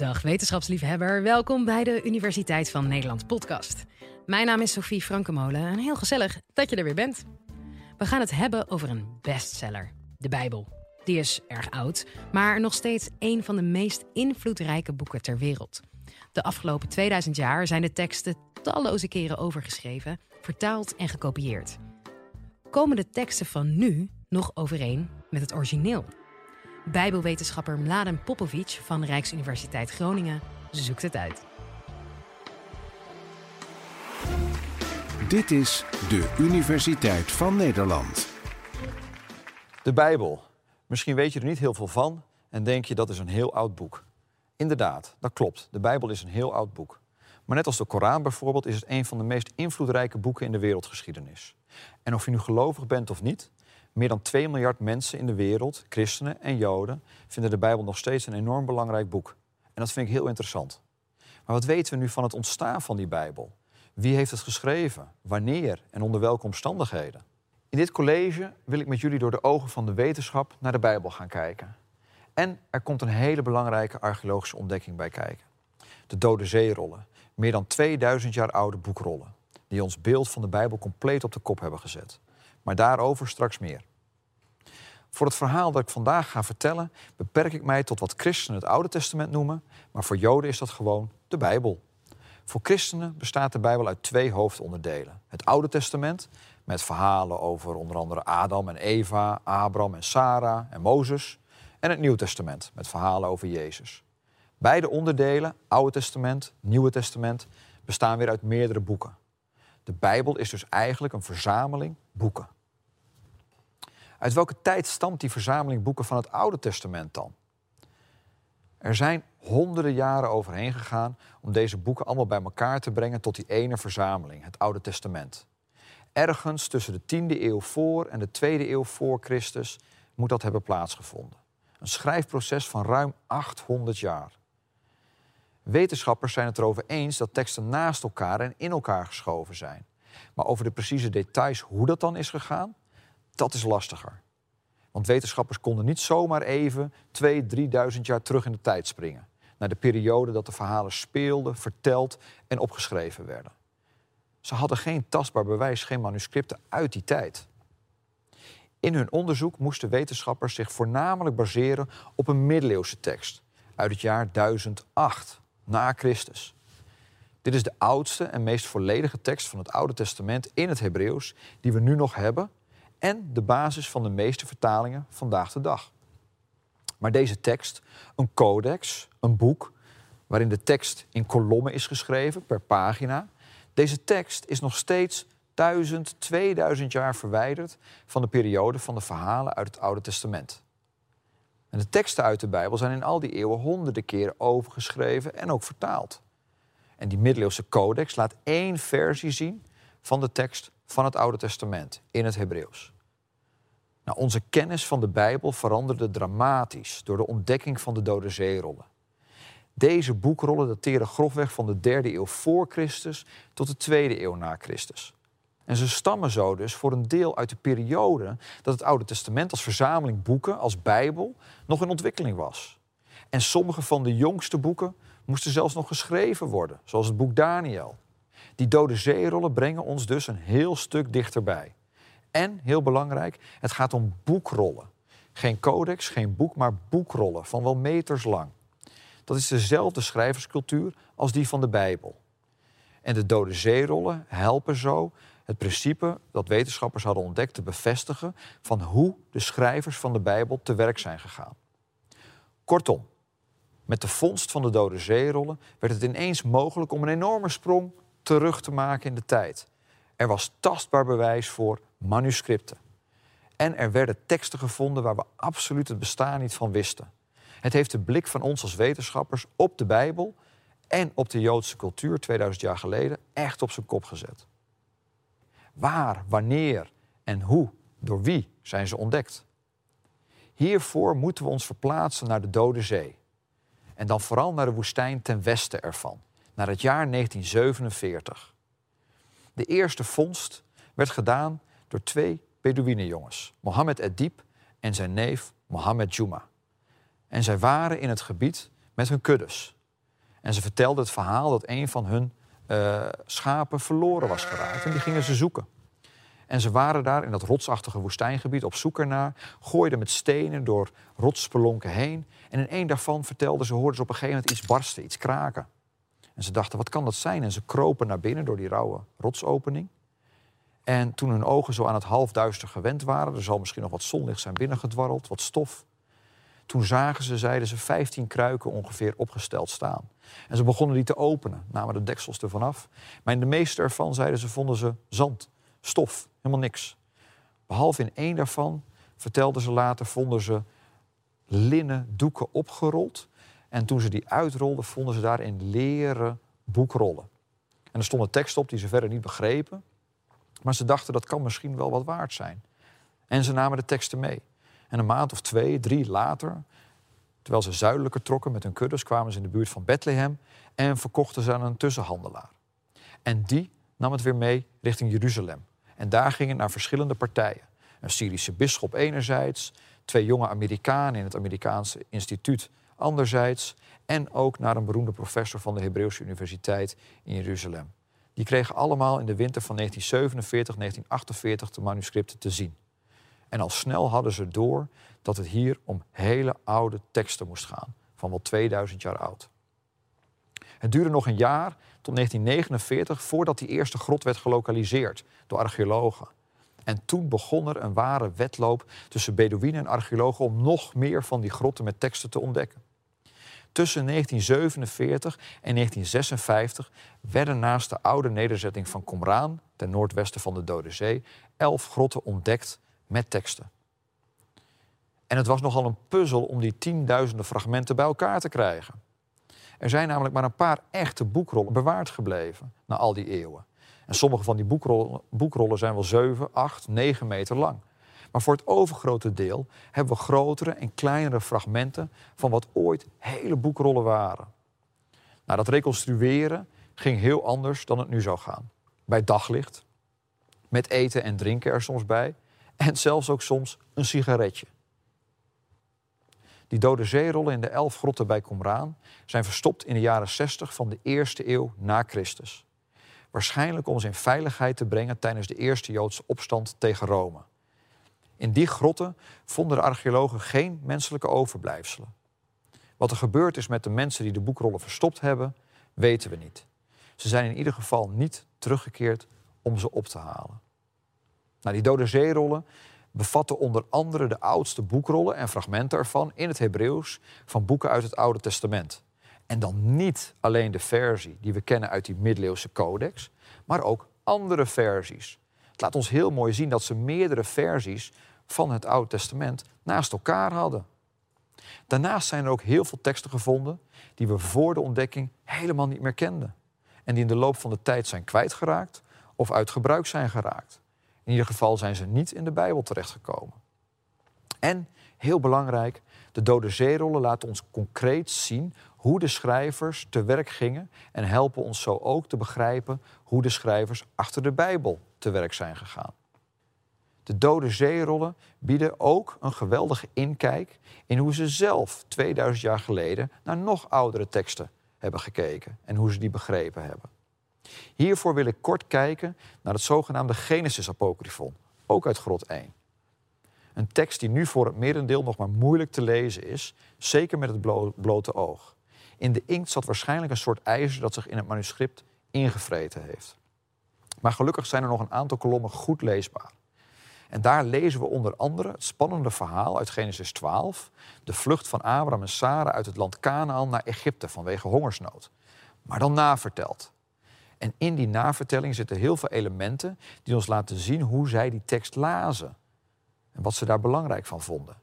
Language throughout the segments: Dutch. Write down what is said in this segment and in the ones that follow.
Dag wetenschapsliefhebber, welkom bij de Universiteit van Nederland podcast. Mijn naam is Sophie Frankemolen en heel gezellig dat je er weer bent. We gaan het hebben over een bestseller, de Bijbel. Die is erg oud, maar nog steeds een van de meest invloedrijke boeken ter wereld. De afgelopen 2000 jaar zijn de teksten talloze keren overgeschreven, vertaald en gekopieerd. Komen de teksten van nu nog overeen met het origineel? Bijbelwetenschapper Mladen Popovic van Rijksuniversiteit Groningen zoekt het uit. Dit is de Universiteit van Nederland. De Bijbel. Misschien weet je er niet heel veel van en denk je dat is een heel oud boek. Inderdaad, dat klopt. De Bijbel is een heel oud boek. Maar net als de Koran bijvoorbeeld is het een van de meest invloedrijke boeken in de wereldgeschiedenis. En of je nu gelovig bent of niet, meer dan 2 miljard mensen in de wereld, christenen en joden, vinden de Bijbel nog steeds een enorm belangrijk boek. En dat vind ik heel interessant. Maar wat weten we nu van het ontstaan van die Bijbel? Wie heeft het geschreven? Wanneer en onder welke omstandigheden? In dit college wil ik met jullie door de ogen van de wetenschap naar de Bijbel gaan kijken. En er komt een hele belangrijke archeologische ontdekking bij kijken. De Dode Zeerollen, meer dan 2000 jaar oude boekrollen, die ons beeld van de Bijbel compleet op de kop hebben gezet. Maar daarover straks meer. Voor het verhaal dat ik vandaag ga vertellen, beperk ik mij tot wat christenen het Oude Testament noemen, maar voor Joden is dat gewoon de Bijbel. Voor christenen bestaat de Bijbel uit twee hoofdonderdelen. Het Oude Testament, met verhalen over onder andere Adam en Eva, Abraham en Sarah en Mozes. En het Nieuw Testament, met verhalen over Jezus. Beide onderdelen, Oude Testament, Nieuwe Testament, bestaan weer uit meerdere boeken. De Bijbel is dus eigenlijk een verzameling boeken. Uit welke tijd stamt die verzameling boeken van het Oude Testament dan? Er zijn honderden jaren overheen gegaan om deze boeken allemaal bij elkaar te brengen tot die ene verzameling, het Oude Testament. Ergens tussen de 10e eeuw voor en de 2e eeuw voor Christus moet dat hebben plaatsgevonden. Een schrijfproces van ruim 800 jaar. Wetenschappers zijn het erover eens dat teksten naast elkaar en in elkaar geschoven zijn. Maar over de precieze details hoe dat dan is gegaan, dat is lastiger. Want wetenschappers konden niet zomaar even 2.000, 3.000 jaar terug in de tijd springen. Naar de periode dat de verhalen speelden, verteld en opgeschreven werden. Ze hadden geen tastbaar bewijs, geen manuscripten uit die tijd. In hun onderzoek moesten wetenschappers zich voornamelijk baseren op een middeleeuwse tekst uit het jaar 1008 na Christus. Dit is de oudste en meest volledige tekst van het Oude Testament in het Hebreeuws die we nu nog hebben en de basis van de meeste vertalingen vandaag de dag. Maar deze tekst, een codex, een boek, waarin de tekst in kolommen is geschreven per pagina, deze tekst is nog steeds 1000, 2000 jaar verwijderd van de periode van de verhalen uit het Oude Testament. De teksten uit de Bijbel zijn in al die eeuwen honderden keren overgeschreven en ook vertaald. En die middeleeuwse codex laat één versie zien van de tekst van het Oude Testament in het Hebreeuws. Nou, onze kennis van de Bijbel veranderde dramatisch door de ontdekking van de Dode Zeerollen. Deze boekrollen dateren grofweg van de derde eeuw voor Christus tot de tweede eeuw na Christus. En ze stammen zo dus voor een deel uit de periode dat het Oude Testament als verzameling boeken, als Bijbel, nog in ontwikkeling was. En sommige van de jongste boeken moesten zelfs nog geschreven worden, zoals het boek Daniel. Die dode zeerollen brengen ons dus een heel stuk dichterbij. En, heel belangrijk, het gaat om boekrollen. Geen codex, geen boek, maar boekrollen van wel meters lang. Dat is dezelfde schrijverscultuur als die van de Bijbel. En de dode zeerollen helpen zo het principe dat wetenschappers hadden ontdekt te bevestigen van hoe de schrijvers van de Bijbel te werk zijn gegaan. Kortom, met de vondst van de dode zeerollen werd het ineens mogelijk om een enorme sprong terug te maken in de tijd. Er was tastbaar bewijs voor manuscripten. En er werden teksten gevonden waar we absoluut het bestaan niet van wisten. Het heeft de blik van ons als wetenschappers op de Bijbel en op de Joodse cultuur 2000 jaar geleden echt op zijn kop gezet. Waar, wanneer en hoe, door wie zijn ze ontdekt? Hiervoor moeten we ons verplaatsen naar de Dode Zee. En dan vooral naar de woestijn ten westen ervan, naar het jaar 1947. De eerste vondst werd gedaan door twee Bedouinenjongens, Mohammed Eddiep en zijn neef Mohammed Juma. En zij waren in het gebied met hun kuddes, En ze vertelden het verhaal dat een van hun uh, schapen verloren was geraakt. En die gingen ze zoeken. En ze waren daar in dat rotsachtige woestijngebied op zoek ernaar. Gooiden met stenen door rotsspelonken heen. En in één daarvan vertelden ze, hoorden ze op een gegeven moment iets barsten, iets kraken. En ze dachten, wat kan dat zijn? En ze kropen naar binnen door die rauwe rotsopening. En toen hun ogen zo aan het halfduister gewend waren, er zal misschien nog wat zonlicht zijn binnengedwarreld, wat stof. Toen zagen ze, zeiden ze, 15 kruiken ongeveer opgesteld staan. En ze begonnen die te openen, namen de deksels ervan af. Maar in de meeste ervan, zeiden ze, vonden ze zand, stof, helemaal niks. Behalve in één daarvan, vertelden ze later, vonden ze linnen doeken opgerold. En toen ze die uitrolden, vonden ze daarin leren boekrollen. En er stond een tekst op die ze verder niet begrepen. Maar ze dachten dat kan misschien wel wat waard zijn. En ze namen de teksten mee. En een maand of twee, drie later, terwijl ze zuidelijker trokken met hun kuddes, kwamen ze in de buurt van Bethlehem en verkochten ze aan een tussenhandelaar. En die nam het weer mee richting Jeruzalem. En daar gingen naar verschillende partijen. Een Syrische bisschop enerzijds, twee jonge Amerikanen in het Amerikaanse instituut anderzijds, en ook naar een beroemde professor van de Hebreeuwse Universiteit in Jeruzalem. Die kregen allemaal in de winter van 1947, 1948 de manuscripten te zien. En al snel hadden ze door dat het hier om hele oude teksten moest gaan, van wel 2000 jaar oud. Het duurde nog een jaar, tot 1949, voordat die eerste grot werd gelokaliseerd door archeologen. En toen begon er een ware wedloop tussen Bedouinen en archeologen om nog meer van die grotten met teksten te ontdekken. Tussen 1947 en 1956 werden naast de oude nederzetting van Qumran, ten noordwesten van de Dode Zee, elf grotten ontdekt met teksten. En het was nogal een puzzel om die tienduizenden fragmenten bij elkaar te krijgen. Er zijn namelijk maar een paar echte boekrollen bewaard gebleven na al die eeuwen. En sommige van die boekrollen, boekrollen zijn wel 7, 8, 9 meter lang. Maar voor het overgrote deel hebben we grotere en kleinere fragmenten van wat ooit hele boekrollen waren. Nou, dat reconstrueren ging heel anders dan het nu zou gaan. Bij daglicht, met eten en drinken er soms bij en zelfs ook soms een sigaretje. Die dode zeerollen in de elf grotten bij Qumran zijn verstopt in de jaren 60 van de eerste eeuw na Christus. Waarschijnlijk om ze in veiligheid te brengen tijdens de eerste Joodse opstand tegen Rome. In die grotten vonden de archeologen geen menselijke overblijfselen. Wat er gebeurd is met de mensen die de boekrollen verstopt hebben, weten we niet. Ze zijn in ieder geval niet teruggekeerd om ze op te halen. Nou, die Dode Zeerollen bevatten onder andere de oudste boekrollen en fragmenten ervan in het Hebreeuws van boeken uit het Oude Testament. En dan niet alleen de versie die we kennen uit die middeleeuwse codex, maar ook andere versies. Het laat ons heel mooi zien dat ze meerdere versies van het Oude Testament naast elkaar hadden. Daarnaast zijn er ook heel veel teksten gevonden die we voor de ontdekking helemaal niet meer kenden. En die in de loop van de tijd zijn kwijtgeraakt of uit gebruik zijn geraakt. In ieder geval zijn ze niet in de Bijbel terechtgekomen. En, heel belangrijk, de Dode Zeerollen laten ons concreet zien hoe de schrijvers te werk gingen en helpen ons zo ook te begrijpen hoe de schrijvers achter de Bijbel te werk zijn gegaan. De Dode Zeerollen bieden ook een geweldige inkijk in hoe ze zelf 2000 jaar geleden naar nog oudere teksten hebben gekeken en hoe ze die begrepen hebben. Hiervoor wil ik kort kijken naar het zogenaamde Genesis-apocryphon, ook uit Grot 1. Een tekst die nu voor het merendeel nog maar moeilijk te lezen is, zeker met het blote oog. In de inkt zat waarschijnlijk een soort ijzer dat zich in het manuscript ingevreten heeft. Maar gelukkig zijn er nog een aantal kolommen goed leesbaar. En daar lezen we onder andere het spannende verhaal uit Genesis 12, de vlucht van Abraham en Sarah uit het land Canaan naar Egypte vanwege hongersnood. Maar dan naverteld. En in die navertelling zitten heel veel elementen die ons laten zien hoe zij die tekst lazen. En wat ze daar belangrijk van vonden.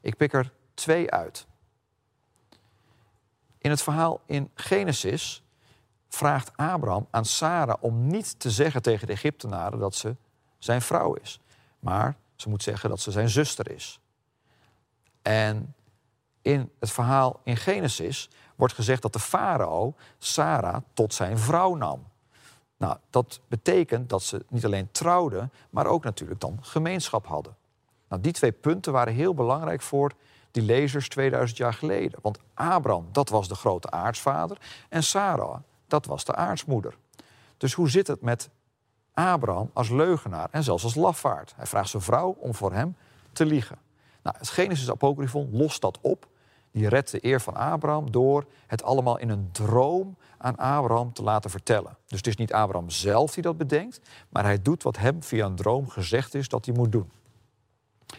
Ik pik er twee uit. In het verhaal in Genesis vraagt Abraham aan Sarah om niet te zeggen tegen de Egyptenaren dat ze zijn vrouw is. Maar ze moet zeggen dat ze zijn zuster is. En in het verhaal in Genesis wordt gezegd dat de farao Sarah tot zijn vrouw nam. Nou, dat betekent dat ze niet alleen trouwden, maar ook natuurlijk dan gemeenschap hadden. Nou, die twee punten waren heel belangrijk voor die lezers 2000 jaar geleden. Want Abraham, dat was de grote aartsvader. En Sarah, dat was de aartsmoeder. Dus hoe zit het met Abraham als leugenaar en zelfs als lafaard? Hij vraagt zijn vrouw om voor hem te liegen. Nou, het Genesis Apocryphon lost dat op. Die redt de eer van Abraham door het allemaal in een droom aan Abraham te laten vertellen. Dus het is niet Abraham zelf die dat bedenkt, maar hij doet wat hem via een droom gezegd is dat hij moet doen.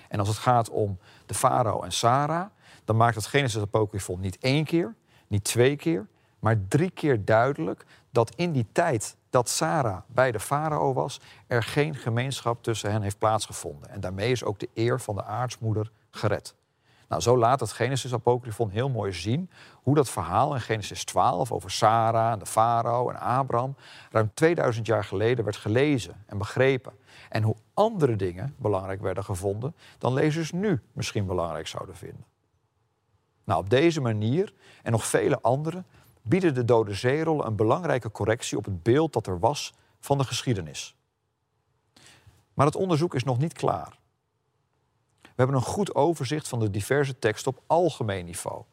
En als het gaat om de farao en Sarah, dan maakt het Genesis Apocryphon niet één keer, niet twee keer, maar drie keer duidelijk dat in die tijd dat Sarah bij de farao was, er geen gemeenschap tussen hen heeft plaatsgevonden. En daarmee is ook de eer van de aartsmoeder gered. Nou, zo laat het Genesis Apocryphon heel mooi zien hoe dat verhaal in Genesis 12 over Sarah en de farao en Abraham ruim 2000 jaar geleden werd gelezen en begrepen. En hoe andere dingen belangrijk werden gevonden dan lezers nu misschien belangrijk zouden vinden. Nou, op deze manier en nog vele andere bieden de Dode Zeerollen een belangrijke correctie op het beeld dat er was van de geschiedenis. Maar het onderzoek is nog niet klaar. We hebben een goed overzicht van de diverse teksten op algemeen niveau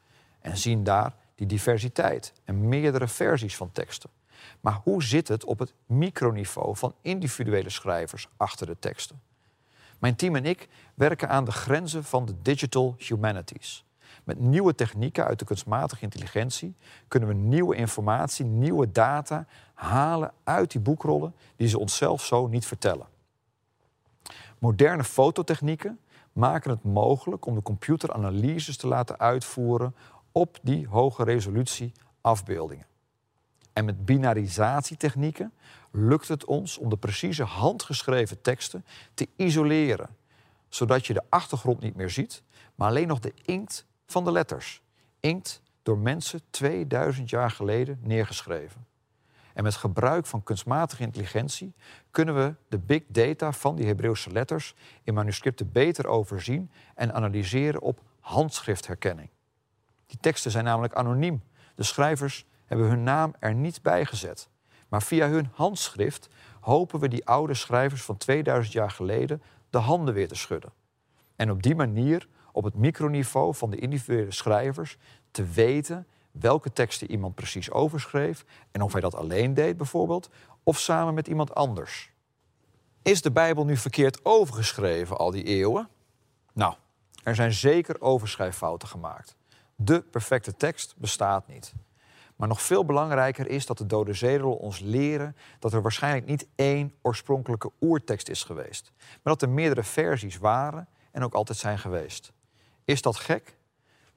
en zien daar die diversiteit en meerdere versies van teksten. Maar hoe zit het op het microniveau van individuele schrijvers achter de teksten? Mijn team en ik werken aan de grenzen van de digital humanities. Met nieuwe technieken uit de kunstmatige intelligentie kunnen we nieuwe informatie, nieuwe data halen uit die boekrollen die ze onszelf zo niet vertellen. Moderne fototechnieken maken het mogelijk om de computer analyses te laten uitvoeren op die hoge resolutie afbeeldingen. En met binarisatietechnieken lukt het ons om de precieze handgeschreven teksten te isoleren, zodat je de achtergrond niet meer ziet, maar alleen nog de inkt van de letters. Inkt door mensen 2000 jaar geleden neergeschreven. En met gebruik van kunstmatige intelligentie kunnen we de big data van die Hebreeuwse letters in manuscripten beter overzien en analyseren op handschriftherkenning. Die teksten zijn namelijk anoniem. De schrijvers hebben hun naam er niet bij gezet. Maar via hun handschrift hopen we die oude schrijvers van 2000 jaar geleden de handen weer te schudden. En op die manier, op het microniveau van de individuele schrijvers, te weten welke teksten iemand precies overschreef en of hij dat alleen deed bijvoorbeeld, of samen met iemand anders. Is de Bijbel nu verkeerd overgeschreven al die eeuwen? Nou, er zijn zeker overschrijffouten gemaakt. De perfecte tekst bestaat niet. Maar nog veel belangrijker is dat de Dode Zedel ons leren dat er waarschijnlijk niet één oorspronkelijke oertekst is geweest, maar dat er meerdere versies waren en ook altijd zijn geweest. Is dat gek?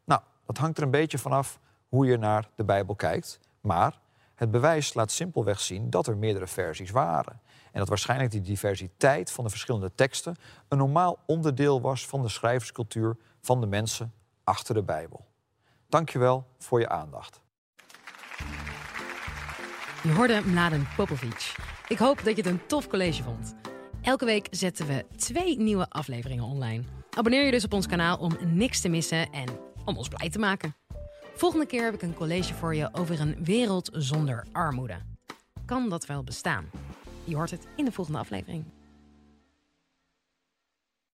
Nou, dat hangt er een beetje vanaf hoe je naar de Bijbel kijkt. Maar het bewijs laat simpelweg zien dat er meerdere versies waren. En dat waarschijnlijk die diversiteit van de verschillende teksten een normaal onderdeel was van de schrijverscultuur van de mensen achter de Bijbel. Dankjewel voor je aandacht. Je hoorde Mladen Popovic. Ik hoop dat je het een tof college vond. Elke week zetten we twee nieuwe afleveringen online. Abonneer je dus op ons kanaal om niks te missen en om ons blij te maken. Volgende keer heb ik een college voor je over een wereld zonder armoede. Kan dat wel bestaan? Je hoort het in de volgende aflevering.